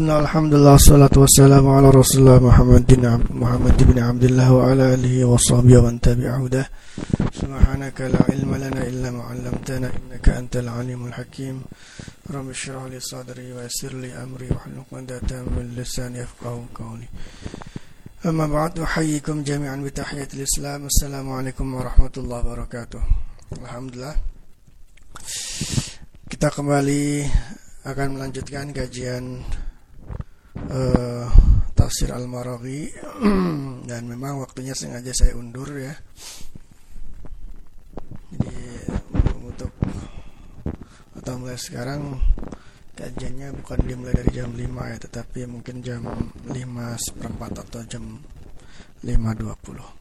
بسم الله الحمد لله والصلاة والسلام على رسول الله محمد بن محمد بن عبد الله وعلى آله وصحبه ومن تبعه ده سبحانك لا علم لنا إلا ما علمتنا إنك أنت العليم الحكيم رب اشرح لي صدري ويسر لي أمري وحل عقدة من لساني يفقه قولي أما بعد أحييكم جميعا بتحية الإسلام السلام عليكم ورحمة الله وبركاته الحمد لله kita kembali akan melanjutkan kajian uh, tafsir Al-Maraghi dan memang waktunya sengaja saya undur ya. Jadi untuk atau mulai sekarang kajiannya bukan dimulai dari jam 5 ya, tetapi mungkin jam 5 seperempat atau jam 5.20.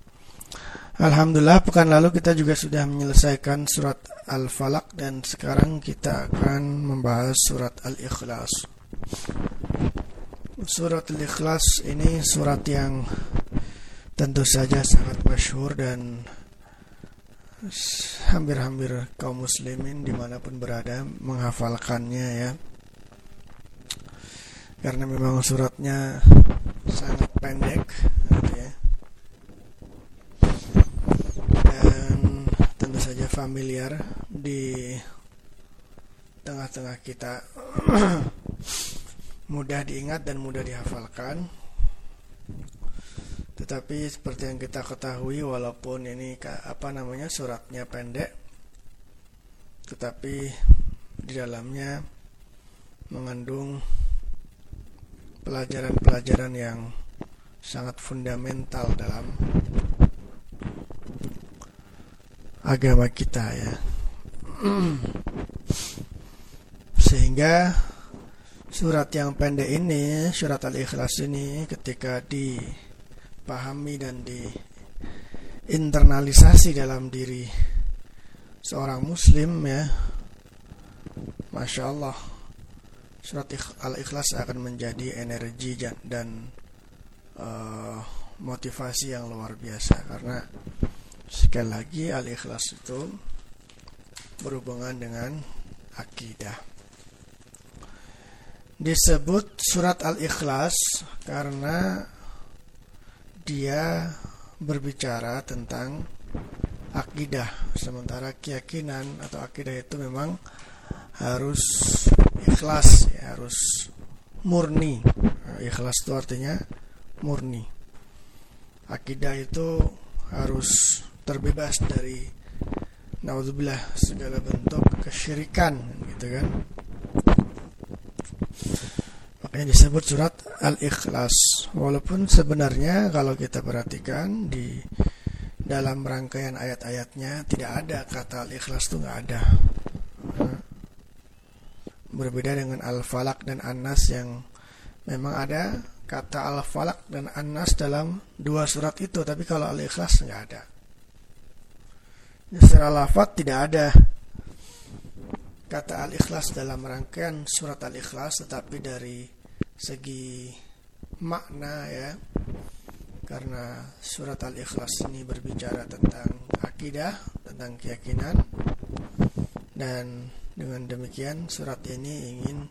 Alhamdulillah pekan lalu kita juga sudah menyelesaikan surat Al-Falaq dan sekarang kita akan membahas surat Al-Ikhlas. Surat Al-Ikhlas ini surat yang tentu saja sangat masyhur dan hampir-hampir kaum muslimin di mana pun berada menghafalkannya ya. Karena memang suratnya sangat pendek gitu ya. Dan tentu saja familiar di tengah-tengah kita mudah diingat dan mudah dihafalkan. Tetapi seperti yang kita ketahui walaupun ini apa namanya suratnya pendek tetapi di dalamnya mengandung pelajaran-pelajaran yang sangat fundamental dalam agama kita ya. Sehingga Surat yang pendek ini, surat Al-Ikhlas ini ketika dipahami dan diinternalisasi dalam diri seorang muslim ya. Masya Allah Surat Al-Ikhlas akan menjadi energi dan uh, motivasi yang luar biasa Karena sekali lagi Al-Ikhlas itu berhubungan dengan akidah disebut surat Al-Ikhlas karena dia berbicara tentang akidah. Sementara keyakinan atau akidah itu memang harus ikhlas ya, harus murni. Ikhlas itu artinya murni. Akidah itu harus terbebas dari naudzubillah segala bentuk kesyirikan gitu kan Makanya disebut surat Al-Ikhlas. Walaupun sebenarnya kalau kita perhatikan di dalam rangkaian ayat-ayatnya tidak ada kata Al-Ikhlas itu nggak ada. Berbeda dengan Al-Falak dan An-Nas yang memang ada kata Al-Falak dan An-Nas dalam dua surat itu, tapi kalau Al-Ikhlas nggak ada. Secara lafat tidak ada kata Al-Ikhlas dalam rangkaian surat Al-Ikhlas tetapi dari segi makna ya karena surat Al-Ikhlas ini berbicara tentang akidah, tentang keyakinan dan dengan demikian surat ini ingin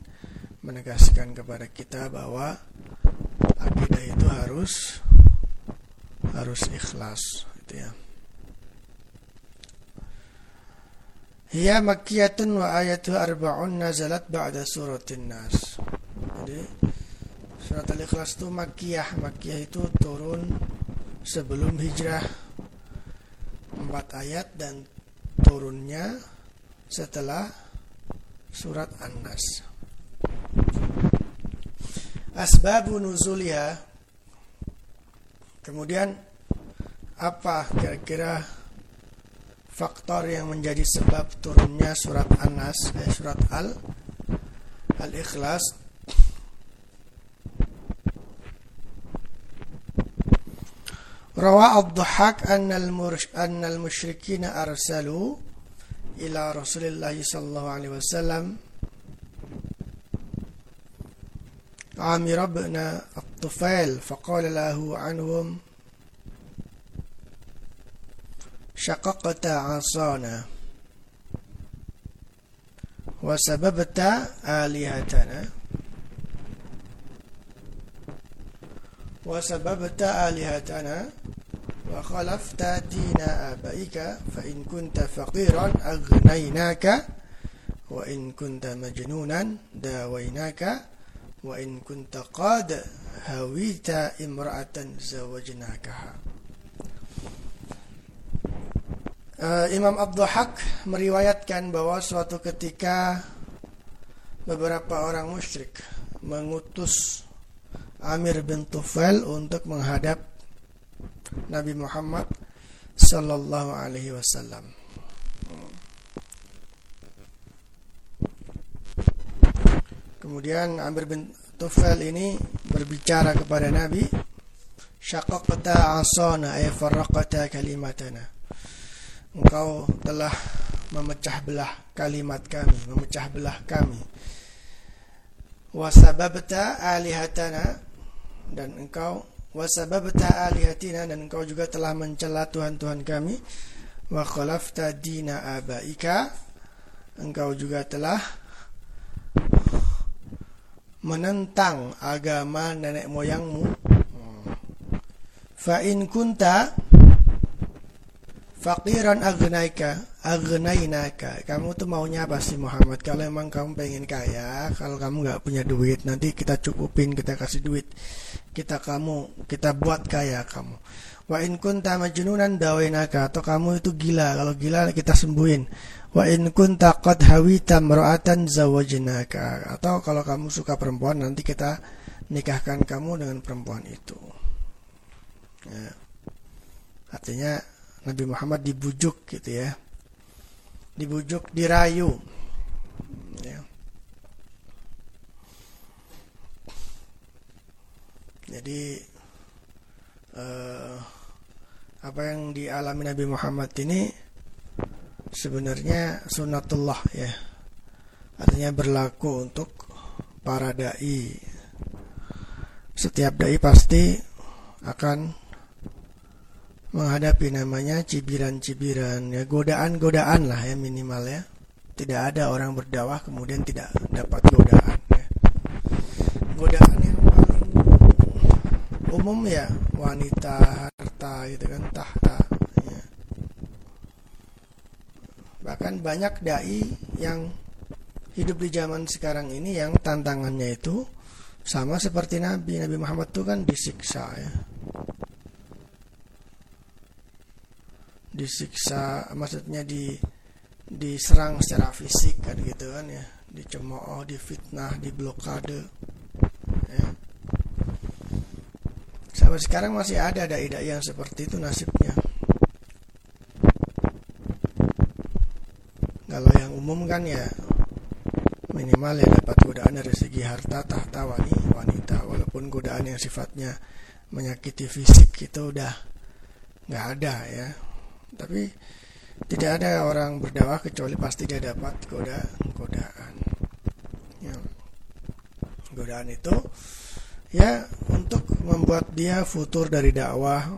menegaskan kepada kita bahwa akidah itu harus harus ikhlas gitu ya. Hiya makkiyatun wa ayatu arba'un nazalat ba'da suratin nas. Jadi surat Al-Ikhlas itu makkiyah. Makkiyah itu turun sebelum hijrah. Empat ayat dan turunnya setelah surat An-Nas. Asbabu nuzuliha. Kemudian apa kira-kira faktor yang menjadi sebab turunnya surat An-Nas eh, surat Al Al-Ikhlas روى الضحاك أن, المرش أن المشركين أرسلوا إلى رسول الله صلى الله عليه وسلم. عامر بن الطفيل فقال له عنهم شققت عصانا وسببت آلهتنا. Wa sababta alihatana wa khalafta dina abaika fa in kunta faqiran aghnaynaka wa in kunta majnunan dawainaka wa in kunta qad hawita imra'atan zawajnakaha uh, Imam Abdul meriwayatkan bahwa suatu ketika beberapa orang musyrik mengutus Amir bin Tufail untuk menghadap Nabi Muhammad sallallahu alaihi wasallam. Kemudian Amir bin Tufail ini berbicara kepada Nabi, "Syaqaqta asana ay farraqta kalimatana." Engkau telah memecah belah kalimat kami, memecah belah kami. Wasababta alihatana dan engkau wasababta alihatina dan engkau juga telah mencela tuhan-tuhan kami. Wa khalafta dina abaika engkau juga telah menentang agama nenek moyangmu. Fa in kunta faqiran agnaika agnainaka kamu tuh maunya apa sih Muhammad? Kalau emang kamu pengen kaya kalau kamu nggak punya duit nanti kita cukupin kita kasih duit. Kita kamu kita buat kaya kamu. Wa in kunta majnunan dawainaka atau kamu itu gila. Kalau gila kita sembuhin. Wa in kunta qad hawita mar'atan zawajnaka. Atau kalau kamu suka perempuan nanti kita nikahkan kamu dengan perempuan itu. Ya. Artinya Nabi Muhammad dibujuk gitu ya. Dibujuk, dirayu. Ya. Jadi eh, apa yang dialami Nabi Muhammad ini sebenarnya sunatullah ya artinya berlaku untuk para dai setiap dai pasti akan menghadapi namanya cibiran-cibiran ya godaan-godaan lah ya minimal ya tidak ada orang berdakwah kemudian tidak dapat godaan ya. godaan yang paling umum ya wanita harta gitu kan tahta Bahkan banyak dai yang hidup di zaman sekarang ini yang tantangannya itu sama seperti Nabi. Nabi Muhammad itu kan disiksa ya. Disiksa maksudnya di diserang secara fisik kan gitu kan ya, dicemooh, difitnah, diblokade. Ya. Sampai sekarang masih ada dai-dai yang seperti itu nasibnya. Kalau yang umum kan ya minimal ya dapat godaan dari segi harta, tahta, wani, wanita. Walaupun godaan yang sifatnya menyakiti fisik itu udah nggak ada ya. Tapi tidak ada orang berdakwah kecuali pasti dia dapat godaan, godaan. Ya. Godaan itu ya untuk membuat dia futur dari dakwah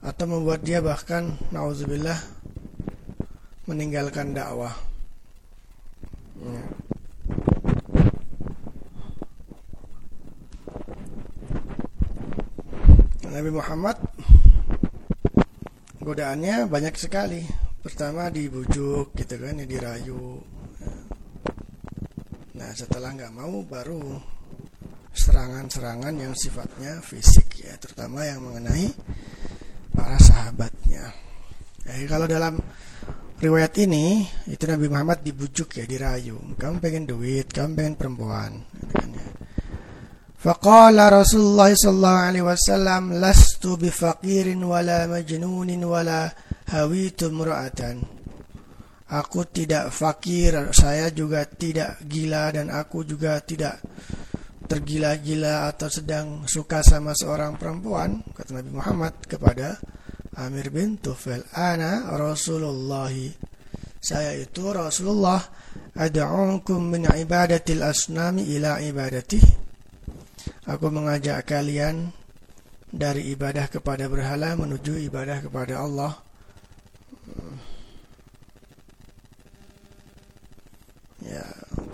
atau membuat dia bahkan nauzubillah meninggalkan dakwah. Ya. Nabi Muhammad godaannya banyak sekali. Pertama dibujuk gitu kan, ya dirayu. Nah setelah nggak mau baru serangan-serangan yang sifatnya fisik ya, terutama yang mengenai para sahabatnya. Jadi kalau dalam riwayat ini itu Nabi Muhammad dibujuk ya dirayu kamu pengen duit kamu pengen perempuan kan ya. Faqala Rasulullah sallallahu alaihi wasallam lastu bifaqirin wala majnunin wala hawitu mura'atan Aku tidak fakir, saya juga tidak gila dan aku juga tidak tergila-gila atau sedang suka sama seorang perempuan kata Nabi Muhammad kepada Amir bin Tufail Ana Rasulullah Saya itu Rasulullah Ad'ukum min ibadatil asnami ila ibadati Aku mengajak kalian Dari ibadah kepada berhala Menuju ibadah kepada Allah Ya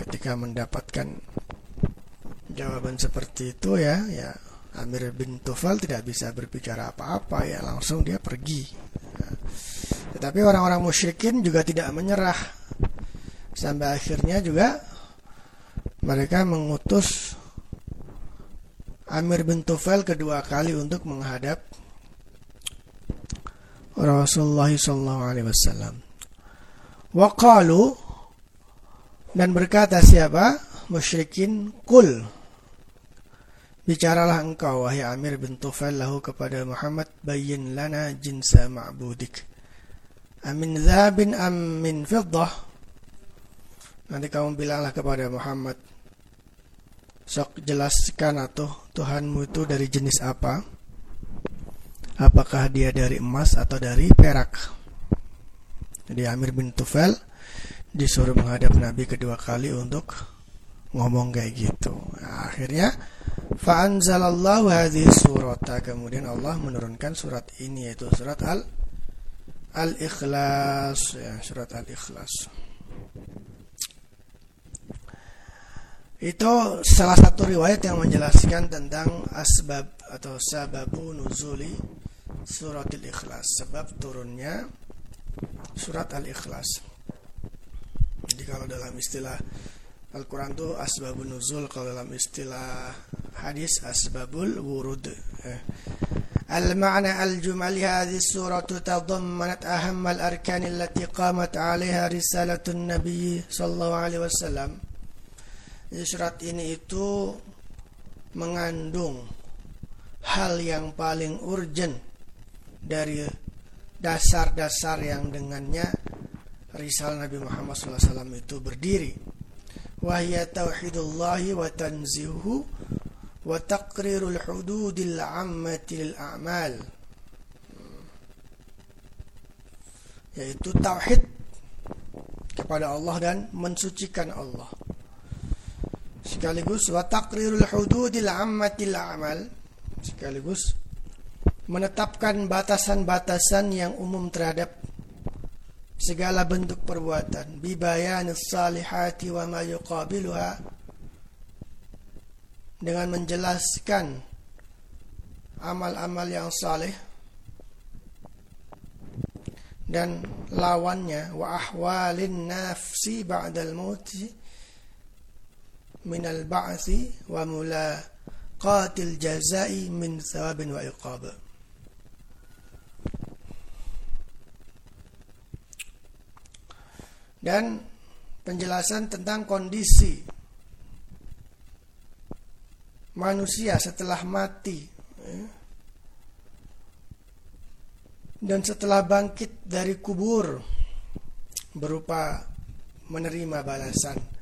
ketika mendapatkan Jawaban seperti itu ya Ya Amir bin Tufal tidak bisa berbicara apa-apa ya langsung dia pergi. Tetapi orang-orang musyrikin juga tidak menyerah sampai akhirnya juga mereka mengutus Amir bin Tufail kedua kali untuk menghadap Rasulullah sallallahu alaihi wasallam. Waqalu dan berkata siapa? Musyrikin kul Bicaralah engkau wahai Amir bin Tufail lahu kepada Muhammad bayyin lana jinsa ma'budik. Amin zabin am min fiddah. Nanti kamu bilanglah kepada Muhammad Sok jelaskan atau Tuhanmu itu dari jenis apa? Apakah dia dari emas atau dari perak? Jadi Amir bin Tufail Disuruh menghadap Nabi kedua kali untuk Ngomong kayak gitu. Nah, Akhirnya Fa'anzalallahu hadhihi surata. Kemudian Allah menurunkan surat ini Yaitu surat Al Al-Ikhlas. Ya, Surat Al-Ikhlas Itu salah satu riwayat yang menjelaskan tentang asbab atau sababu nuzuli surat Al-Ikhlas Sebab turunnya surat Al-Ikhlas Jadi kalau dalam istilah Al-Quran itu asbabun nuzul Kalau dalam istilah hadis asbabul wurud eh. المعنى الجمل هذه السورة تضمنت أهم الأركان التي قامت عليها رسالة النبي صلى الله عليه وسلم surat ini itu mengandung hal yang paling urgent dari dasar-dasar yang dengannya risalah Nabi Muhammad SAW itu berdiri. Wahya tauhidullahi wa tanzihu wa taqrirul hududil ammati lil a'mal yaitu tauhid kepada Allah dan mensucikan Allah sekaligus wa taqrirul hududil ammati lil a'mal. Sekaligus menetapkan batasan-batasan yang umum terhadap segala bentuk perbuatan. Bibayanis salihati wa ma yuqabiluha. Dengan menjelaskan amal-amal yang saleh dan lawannya. Wa ahwalin nafsi ba'dal mauti min al ba'thi wa mulaqatil jazai min thawabin wa iqab dan penjelasan tentang kondisi manusia setelah mati ya. dan setelah bangkit dari kubur berupa menerima balasan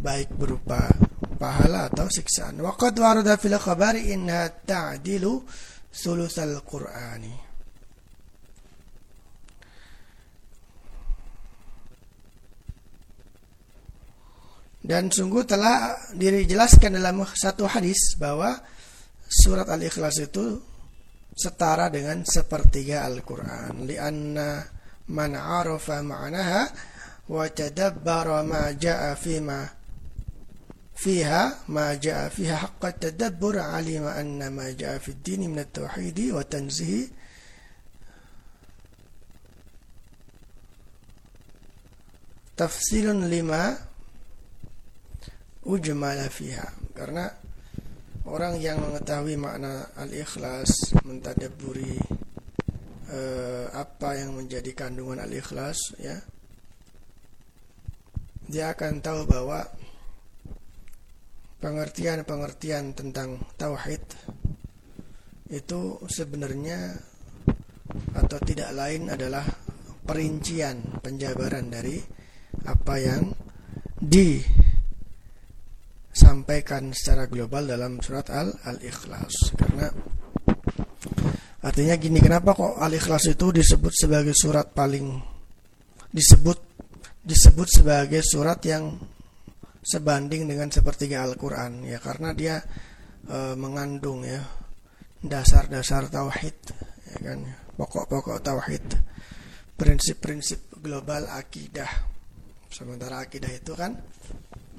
baik berupa pahala atau siksaan. Waqad warada fil khabari inna ta'dilu sulusal Qur'ani. Dan sungguh telah dijelaskan dalam satu hadis bahwa surat Al-Ikhlas itu setara dengan sepertiga Al-Quran. Lianna man arafa ma'naha wa tadabbara ma ja'a fima fiha ma ja'a fiha haqqa tadabbur alima anna ma ja'a fi dini min at-tauhid wa tanzihi tafsilun lima ujmala fiha karena orang yang mengetahui makna al-ikhlas mentadaburi eh, apa yang menjadi kandungan al-ikhlas ya dia akan tahu bahwa pengertian-pengertian tentang tauhid itu sebenarnya atau tidak lain adalah perincian penjabaran dari apa yang di sampaikan secara global dalam surat Al Al-Ikhlas. Karena artinya gini kenapa kok Al-Ikhlas itu disebut sebagai surat paling disebut disebut sebagai surat yang sebanding dengan sepertiga Al-Qur'an ya karena dia e, mengandung ya dasar-dasar tauhid ya kan pokok-pokok tauhid prinsip-prinsip global akidah. Sementara akidah itu kan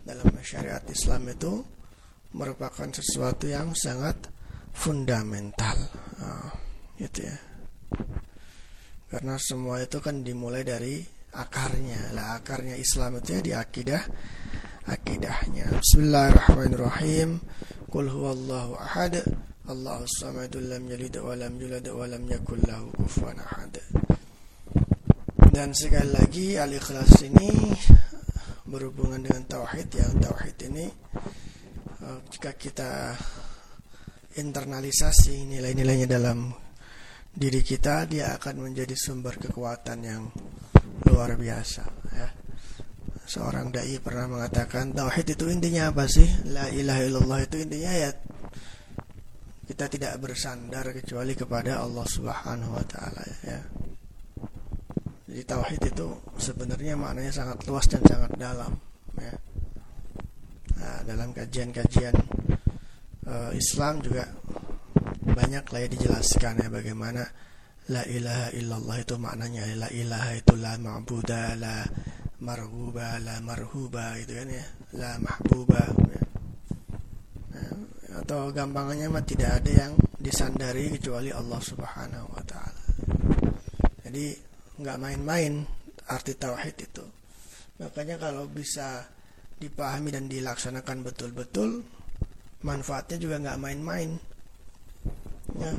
dalam syariat Islam itu merupakan sesuatu yang sangat fundamental oh, gitu ya. Karena semua itu kan dimulai dari akarnya. Lah akarnya Islam itu ya di akidah akidahnya. Bismillahirrahmanirrahim. Qul huwallahu ahad. Allahu samad lam yalid wa lam yulad wa lam yakul lahu kufuwan ahad. Dan sekali lagi al-ikhlas ini berhubungan dengan tauhid ya tauhid ini eh, jika kita internalisasi nilai-nilainya dalam diri kita dia akan menjadi sumber kekuatan yang luar biasa. Seorang dai pernah mengatakan tauhid itu intinya apa sih? La ilaha illallah itu intinya ya kita tidak bersandar kecuali kepada Allah Subhanahu wa taala ya. Jadi tauhid itu sebenarnya maknanya sangat luas dan sangat dalam ya. Nah, dalam kajian-kajian uh, Islam juga banyak lah ya dijelaskan ya bagaimana la ilaha illallah itu maknanya la ilaha itu la ma'budah la marhuba la marhuba itu kan ya la mahbuba ya. Nah, atau gampangnya mah tidak ada yang disandari kecuali Allah Subhanahu wa taala. Jadi nggak main-main arti tauhid itu. Makanya kalau bisa dipahami dan dilaksanakan betul-betul manfaatnya juga nggak main-main. Ya,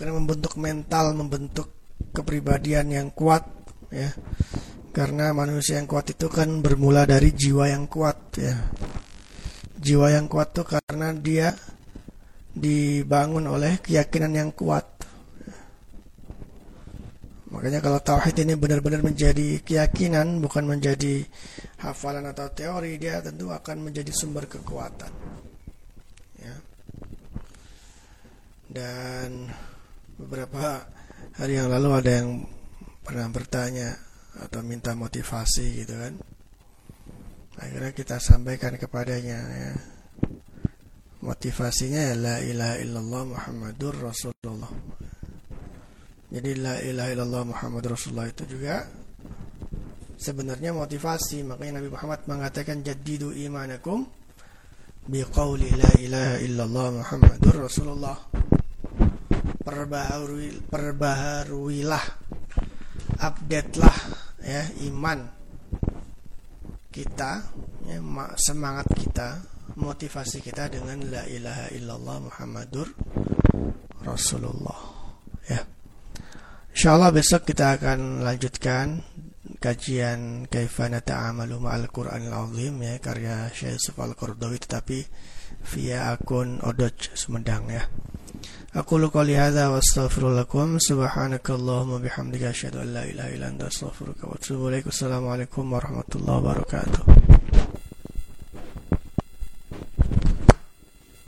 karena membentuk mental, membentuk kepribadian yang kuat ya. Karena manusia yang kuat itu kan bermula dari jiwa yang kuat ya. Jiwa yang kuat itu karena dia dibangun oleh keyakinan yang kuat. Makanya kalau tauhid ini benar-benar menjadi keyakinan bukan menjadi hafalan atau teori, dia tentu akan menjadi sumber kekuatan. Ya. Dan beberapa hari yang lalu ada yang pernah bertanya atau minta motivasi gitu kan. Akhirnya kita sampaikan kepadanya ya. Motivasinya ya la ilaha illallah muhammadur rasulullah. Jadi la ilaha illallah muhammadur rasulullah itu juga sebenarnya motivasi. Makanya Nabi Muhammad mengatakan jadidu imanakum biqauli la ilaha illallah muhammadur rasulullah. Perbaharui perbaharuilah update lah ya iman kita ya, semangat kita motivasi kita dengan la ilaha illallah muhammadur rasulullah ya. Insyaallah besok kita akan lanjutkan kajian kaifana ta'amalu ma'al Qur'anil Azim ya karya Syekh Yusuf Al-Qardawi tetapi via akun Odoj Sumedang ya أقول قولي هذا وأستغفر لكم. سبحانك اللهم وبحمدك أشهد أن لا إله إلا أنت أستغفرك وأتوب إليك. والسلام عليكم ورحمة الله وبركاته.